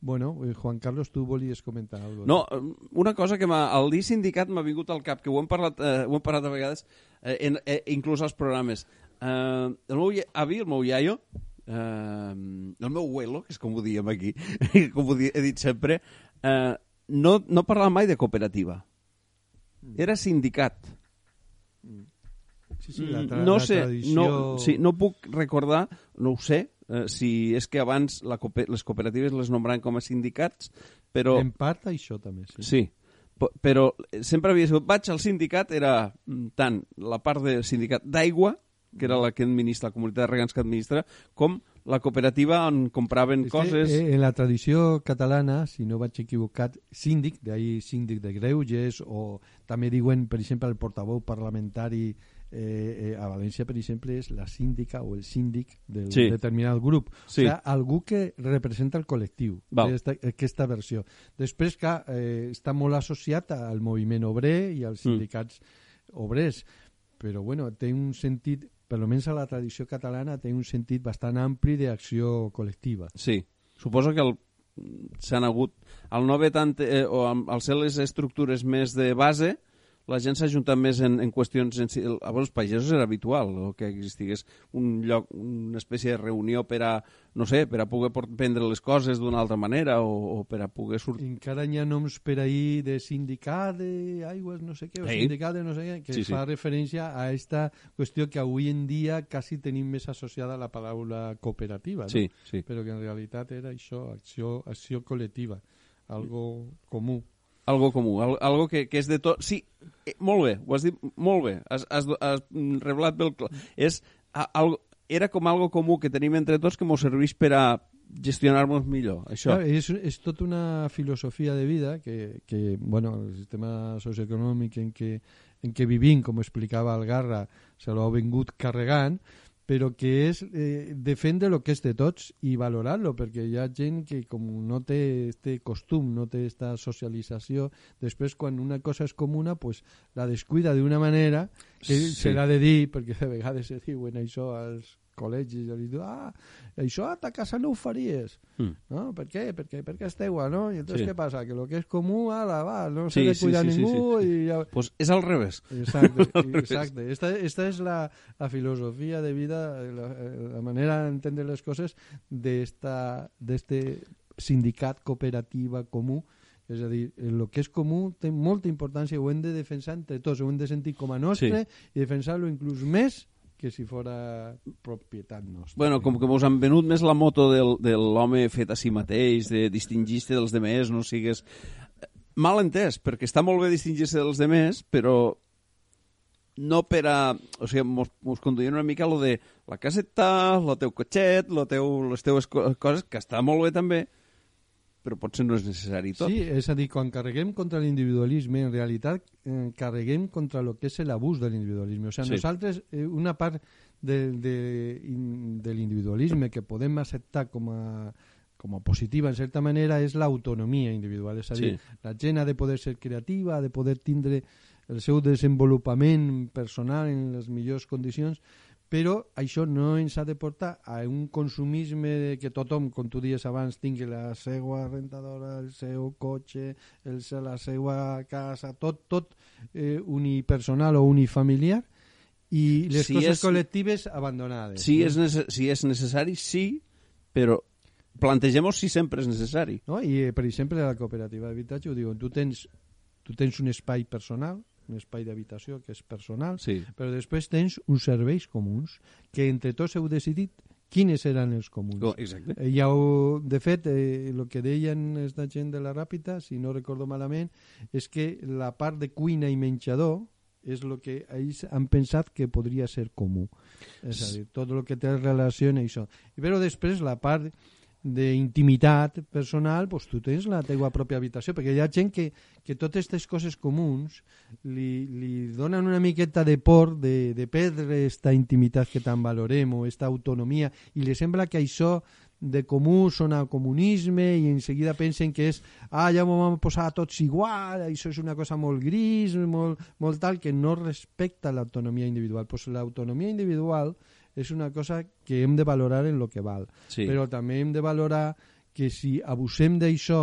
Bueno, eh, Juan Carlos, tu volies comentar alguna No, eh, una cosa que m'ha- al dir sindicat m'ha vingut al cap, que ho hem parlat, eh, ho hem parlat a vegades, eh, en, eh, inclús als programes. Eh, el meu avi, el meu iaio, eh, el meu abuelo, que és com ho diem aquí, com ho he dit sempre, eh, no, no parlava mai de cooperativa. Era sindicat. Sí, sí, la, tra Mm, no la sé, tradició... no, sí, no puc recordar, no ho sé, eh, si és que abans la, coope- les cooperatives les nombraven com a sindicats, però... En part això també, sí. Sí, però sempre havia sigut... Vaig al sindicat, era mm, tant la part del sindicat d'aigua, que era la que administra, la comunitat de regants que administra, com la cooperativa on compraven que, coses... eh, en la tradició catalana, si no vaig equivocat, síndic, d'ahir síndic de greuges, o també diuen, per exemple, el portaveu parlamentari eh, eh, a València, per exemple, és la síndica o el síndic del Sí. determinat grup. Sí. O sigui, algú que representa el col·lectiu, aquesta, aquesta versió. Després, que eh, està molt associat al moviment obrer i Mm. als sindicats obrers, però bueno, té un sentit, per almenys a la tradició catalana, té un sentit bastant ampli d'acció col·lectiva. Sí, suposo que el s'han hagut al no haver tant, eh, o al ser les estructures més de base la gent s'ha més en, en qüestions en abans els pagesos era habitual o que existigués un lloc una espècie de reunió per a, no sé, per a poder prendre les coses d'una altra manera o, o per a poder sortir Encara hi ha noms per ahir de sindicat d'aigües, no sé què, o Sí. sindicat de no sé què, que Sí, sí. fa referència a aquesta qüestió que avui en dia quasi tenim més associada a la paraula cooperativa, no? Sí, sí. però que en realitat era això, acció, acció col·lectiva, algo comú. Algo comú, al, algo que, que és de tot... Sí, eh, molt bé, ho has dit molt bé, has, has, has reblat bé el... És, a, algo, era com algo comú que tenim entre tots que ens serveix per a gestionar-nos millor, això. Clar, és, és tota una filosofia de vida que, que bueno, el sistema socioeconòmic en què, en què vivim, com explicava el Garra, se l'ha vingut carregant, però que és eh, defendre el que és de tots i valorar-lo, perquè hi ha gent que com no té este costum, no té esta socialització, després quan una cosa és comuna, pues, la descuida d'una manera que Sí. se l'ha de dir, perquè de vegades se diuen això als col·legis, i diu, ah, això a ta casa no ho faries. Mm. No? Per què? Perquè, perquè esteu, no? I entonces Sí. què passa? Que lo que és comú, ala, va, no Sí, s'ha de sí, cuidar sí, sí, ningú sí, sí. i ja... Pues és al revés. Exacte, exacte. Esta, esta és la, la filosofia de vida, la, la manera d'entendre les coses d'este sindicat cooperativa comú és a dir, el que és comú té molta importància, ho hem de defensar entre tots, ho hem de sentir com a nostre i defensar-lo inclús més que si fora propietat nostra. Bueno, com que mos han venut més la moto del, de l'home fet a si mateix, de distingir-se dels demés, no sigues... Mal entès, perquè està molt bé distingir-se dels demés, però no per a... O sigui, mos, mos conduïen una mica lo de la caseta, el teu cotxet, lo teu, les teues co coses, que està molt bé també, però potser no és necessari tot. Sí, és a dir, quan carreguem contra l'individualisme, en realitat eh, carreguem contra el que és l'abús de l'individualisme. O sigui, Sí. nosaltres, eh, una part de, de, de l'individualisme que podem acceptar com a, com a positiva, en certa manera, és l'autonomia individual. És a dir, Sí. la gent ha de poder ser creativa, ha de poder tindre el seu desenvolupament personal en les millors condicions, però això no ens ha de portar a un consumisme de que tothom, com tu dies abans, tingui la seva rentadora, el seu cotxe, el, la seva casa, tot, tot eh, unipersonal o unifamiliar, i les Si coses és- col·lectives abandonades. Si, no? és nece si és necessari, sí, però plantegem si sempre és necessari. No? I, eh, per exemple, la cooperativa d'habitatge ho diuen, tu tens, tu tens un espai personal, un espai d'habitació que és personal, Sí. però després tens uns serveis comuns que entre tots heu decidit quines eren els comuns. Oh, exacte. Eh, Ja ho, de fet, eh, el que deien esta gent de la Ràpita, si no recordo malament, és que la part de cuina i menjador és el que ells han pensat que podria ser comú. És a dir, tot el que té relació amb això. Però després la part d'intimitat personal, doncs tu tens la teua pròpia habitació, perquè hi ha gent que, que totes aquestes coses comuns li, li donen una miqueta de por de, de perdre aquesta intimitat que tant valorem o aquesta autonomia i li sembla que això de comú sona a comunisme i en seguida pensen que és ah, ja m'ho vam posar tots igual, això és una cosa molt gris, molt, molt tal, que no respecta l'autonomia individual. Pues l'autonomia individual és una cosa que hem de valorar en lo que val. Sí. Però també hem de valorar que si abusem d'això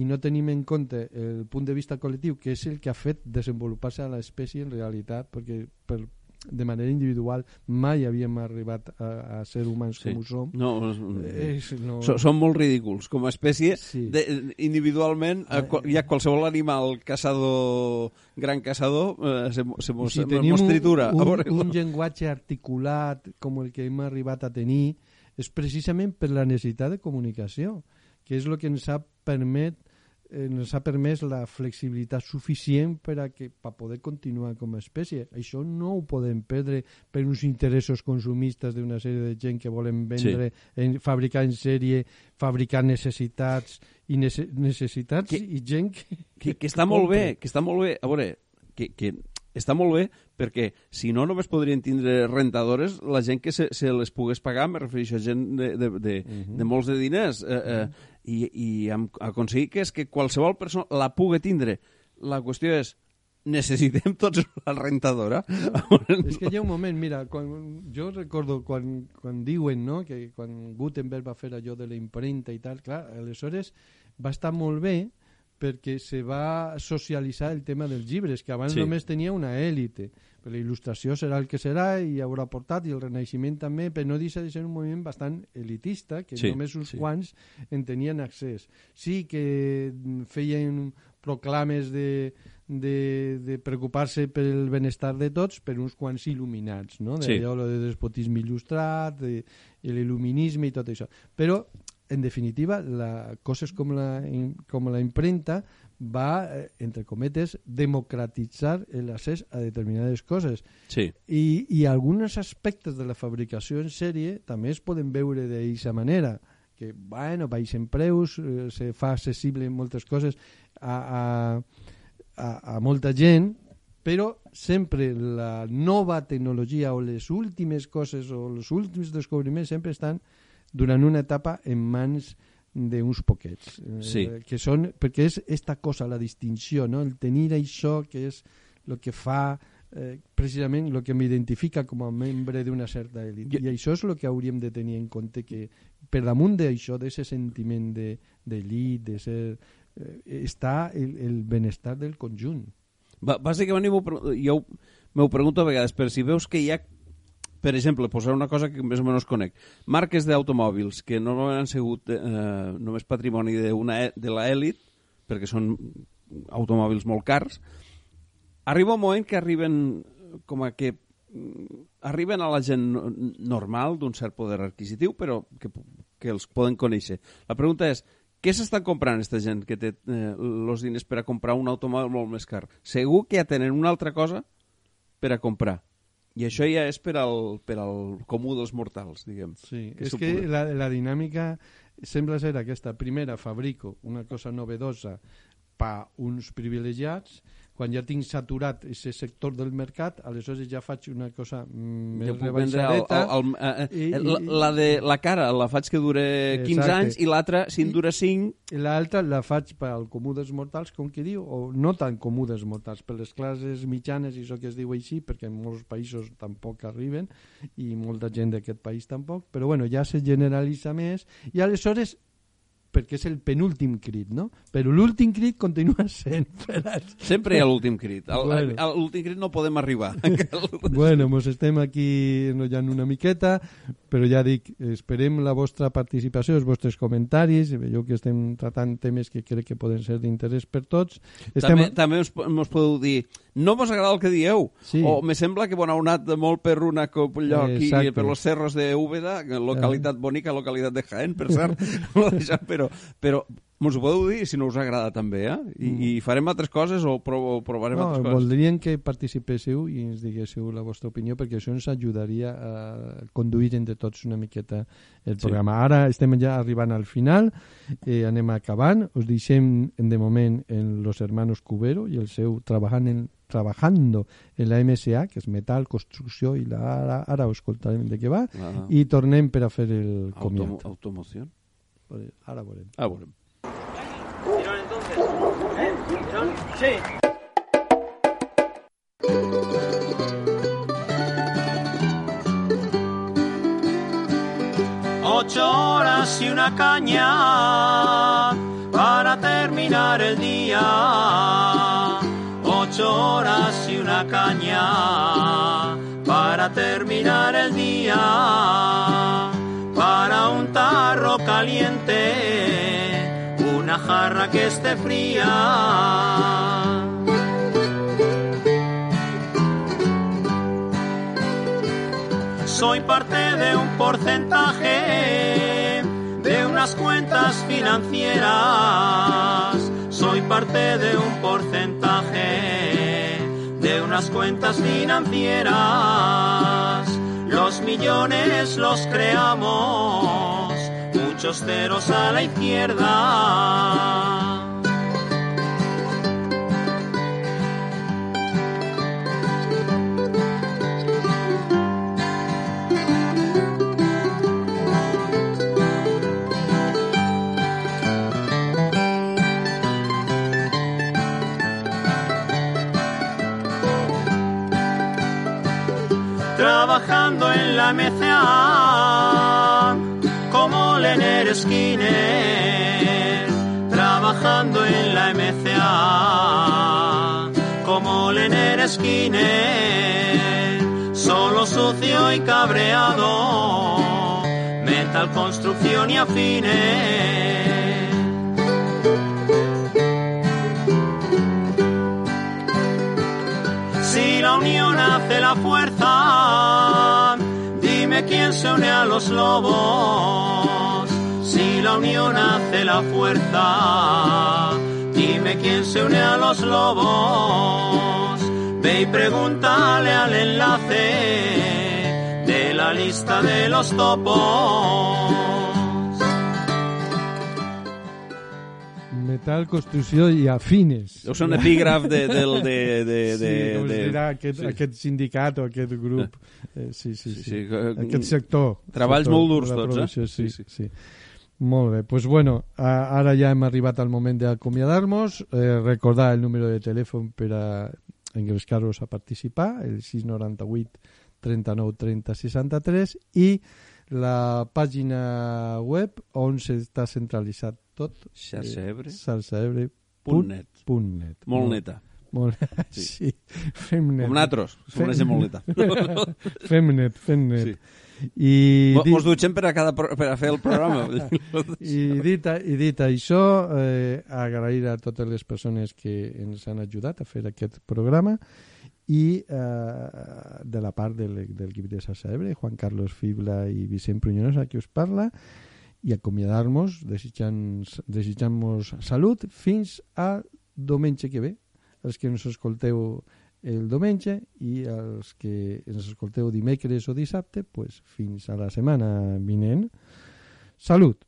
i no tenim en compte el punt de vista col·lectiu, que és el que ha fet desenvolupar-se a l'espècie en realitat, perquè per, de manera individual mai havíem arribat a, a ser humans Sí. com ho som. No, És, no... so, són molt ridículs. Com a espècie, Sí. de, individualment, qual- hi ha qualsevol animal caçador, gran caçador, eh, se, se mos, si mos tenim un, tritura. Un, veure, un llenguatge articulat com el que hem arribat a tenir és precisament per la necessitat de comunicació, que és el que ens ha permet eh, ens ha permès la flexibilitat suficient per a que per poder continuar com a espècie. Això no ho podem perdre per uns interessos consumistes d'una sèrie de gent que volen vendre, sí. en, fabricar en sèrie, fabricar necessitats i nece necessitats Que- i gent que, que, que està molt bé, que està molt bé. A veure, que, que està molt bé perquè si no només podrien tindre rentadores la gent que se, se les pogués pagar, me refereixo a gent de, de, de, uh -huh. de molts de diners eh, eh, i, i aconseguir que és que qualsevol persona la pugui tindre. La qüestió és necessitem tots la rentadora? És que hi ha un moment, mira, quan, jo recordo quan, quan diuen no, que quan Gutenberg va fer allò de la impremta i tal, clar, aleshores va estar molt bé perquè se va socialitzar el tema dels llibres, que abans sí. només tenia una èlite. Però la il·lustració serà el que serà i haurà portat, i el Renaixement també, però no deixa de ser un moviment bastant elitista, que Sí, sí, només uns sí. sí. quants en tenien accés. Sí que mm, feien proclames de, de, de preocupar-se pel benestar de tots per uns quants il·luminats, no? Sí. D'allò de despotisme il·lustrat, de, de l'il·luminisme i tot això. Però, en definitiva, la, coses com la, com la impremta va, eh, entre cometes, democratitzar l'accés a determinades coses. Sí. I, I alguns aspectes de la fabricació en sèrie també es poden veure d'aquesta manera que, bueno, baixen preus, eh, se fa accessible moltes coses a, a, a, a molta gent, però sempre la nova tecnologia o les últimes coses o els últims descobriments sempre estan durant una etapa en mans d'uns poquets. eh, Sí. Que són, perquè és esta cosa, la distinció, no? el tenir això que és el que fa eh, precisament el que m'identifica com a membre d'una certa elit. Jo- I això és el que hauríem de tenir en compte, que per damunt d'això, d'aquest sentiment de- d'elit, de, de ser... Eh, està el, el benestar del conjunt. Bàsicament, jo m'ho pregunto a vegades, però si veus que hi ha, per exemple, posar una cosa que més o menys conec, marques d'automòbils que normalment han sigut eh, només patrimoni d'una e- de l'elit, perquè són automòbils molt cars, arriba un moment que arriben com a que mm, arriben a la gent no- normal d'un cert poder adquisitiu, però que, que els poden conèixer. La pregunta és, què s'estan comprant aquesta gent que té eh, els diners per a comprar un automòbil molt més car? Segur que ja tenen una altra cosa per a comprar. I això ja és per al, per al comú dels mortals, diguem. Sí, Que és que la, la dinàmica sembla ser aquesta. Primera, fabrico una cosa novedosa per uns privilegiats, quan ja tinc saturat aquest sector del mercat, aleshores ja faig una cosa mm, més vendre el, rebaixadeta. el, el, eh, i- eh, la, i- la, de, la cara la faig que dure 15 Exacte. anys i l'altra, si en dura 5, I l'altra la faig per al comú dels mortals, com que diu, o no tan comú dels mortals, per les classes mitjanes i això que es diu així, perquè en molts països tampoc arriben, i molta gent d'aquest país tampoc, però bueno, ja se generalitza més, i aleshores perquè és el penúltim crit, no? Però l'últim crit continua sent per sempre hi ha l'últim crit. Al- Bueno. A l'últim crit no podem arribar. Bueno, mos estem aquí enrotllant una miqueta, però ja dic, esperem la vostra participació, els vostres comentaris, veieu que estem tratant temes que crec que poden ser d'interès per tots. També, també us, us podeu dir no mos agrada el que dieu, Sí. o me sembla que bon ha anat molt per una cop lloc i Exacte. per los cerros de Úbeda, localitat bonica, localitat de Jaén, per cert, però, però mos ho podeu dir si no us agrada també, eh? I, i farem altres coses o, prov o provarem Mm. No, altres coses. voldríem que participéssiu i ens diguéssiu la vostra opinió perquè això ens ajudaria a conduir entre tots una miqueta el Sí. programa. Ara estem ja arribant al final, eh, anem acabant, us deixem de moment en los hermanos Cubero i el seu trabajant en, trabajando en la MSA, que és metal, construcció, i la, ara, ara ho escoltarem de què va, Ah. i tornem per a fer el Automo automoció? Ara veurem. Ah, veurem. ¿Tirón entonces? ¿Eh? ¿Tirón? Sí. Ocho horas y una caña para terminar el día. Ocho horas y una caña para terminar el día. Para un tarro caliente, una jarra que esté fría. Soy parte de un porcentaje de unas cuentas financieras. Soy parte de un porcentaje de unas cuentas financieras. Los millones los creamos, chosteros a la izquierda. Trabajando en la mecea Skinner, solo sucio y cabreado, metal, construcción y afines. Si la unión hace la fuerza, dime quién se une a los lobos. Si la unión hace la fuerza, dime quién se une a los lobos. Ve y pregúntale al enlace de la lista de los topos. Metal, construcció i afines. Deu ser un epígraf de, del, de, de, de, sí, es de- dirà aquest, sí. aquest sindicat o aquest grup. Eh, sí, sí, sí. Sí, sí, que- Aquest sector. Treballs sector molt durs tots, eh? Sí, Sí, sí, sí. Molt bé, doncs pues bueno, ara ja hem arribat al moment d'acomiadar-nos. Eh, recordar el número de telèfon per a engrescar-vos a participar, el 698 39 30 63 i la pàgina web on està centralitzat tot. Xarxaebre. Xarxaebre. Punt net. Punt net. Molt neta. Molt, Sí. sí. Fem net. Com nosaltres, som una gent molt neta. fem net, fem net. Sí. I, Mo- di- Mos dutxem per a, cada, pro- per a fer el programa. I dit, I dit això, eh, agrair a totes les persones que ens han ajudat a fer aquest programa i eh, de la part del, del equip de Salsa Ebre, Juan Carlos Fibla i Vicent Pruñonosa, que us parla, i acomiadar-nos desitjant- desitjant-nos salut fins a diumenge que ve. Els que ens escolteu el diumenge i els que ens escolteu dimecres o dissabte, pues, fins a la setmana vinent. Salut!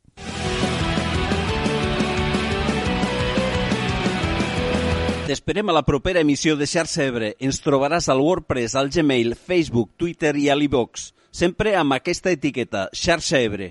T'esperem a la propera emissió de Xarxa Ebre. Ens trobaràs al WordPress, al Gmail, Facebook, Twitter i a l'iVox. Sempre amb aquesta etiqueta, Xarxa Ebre.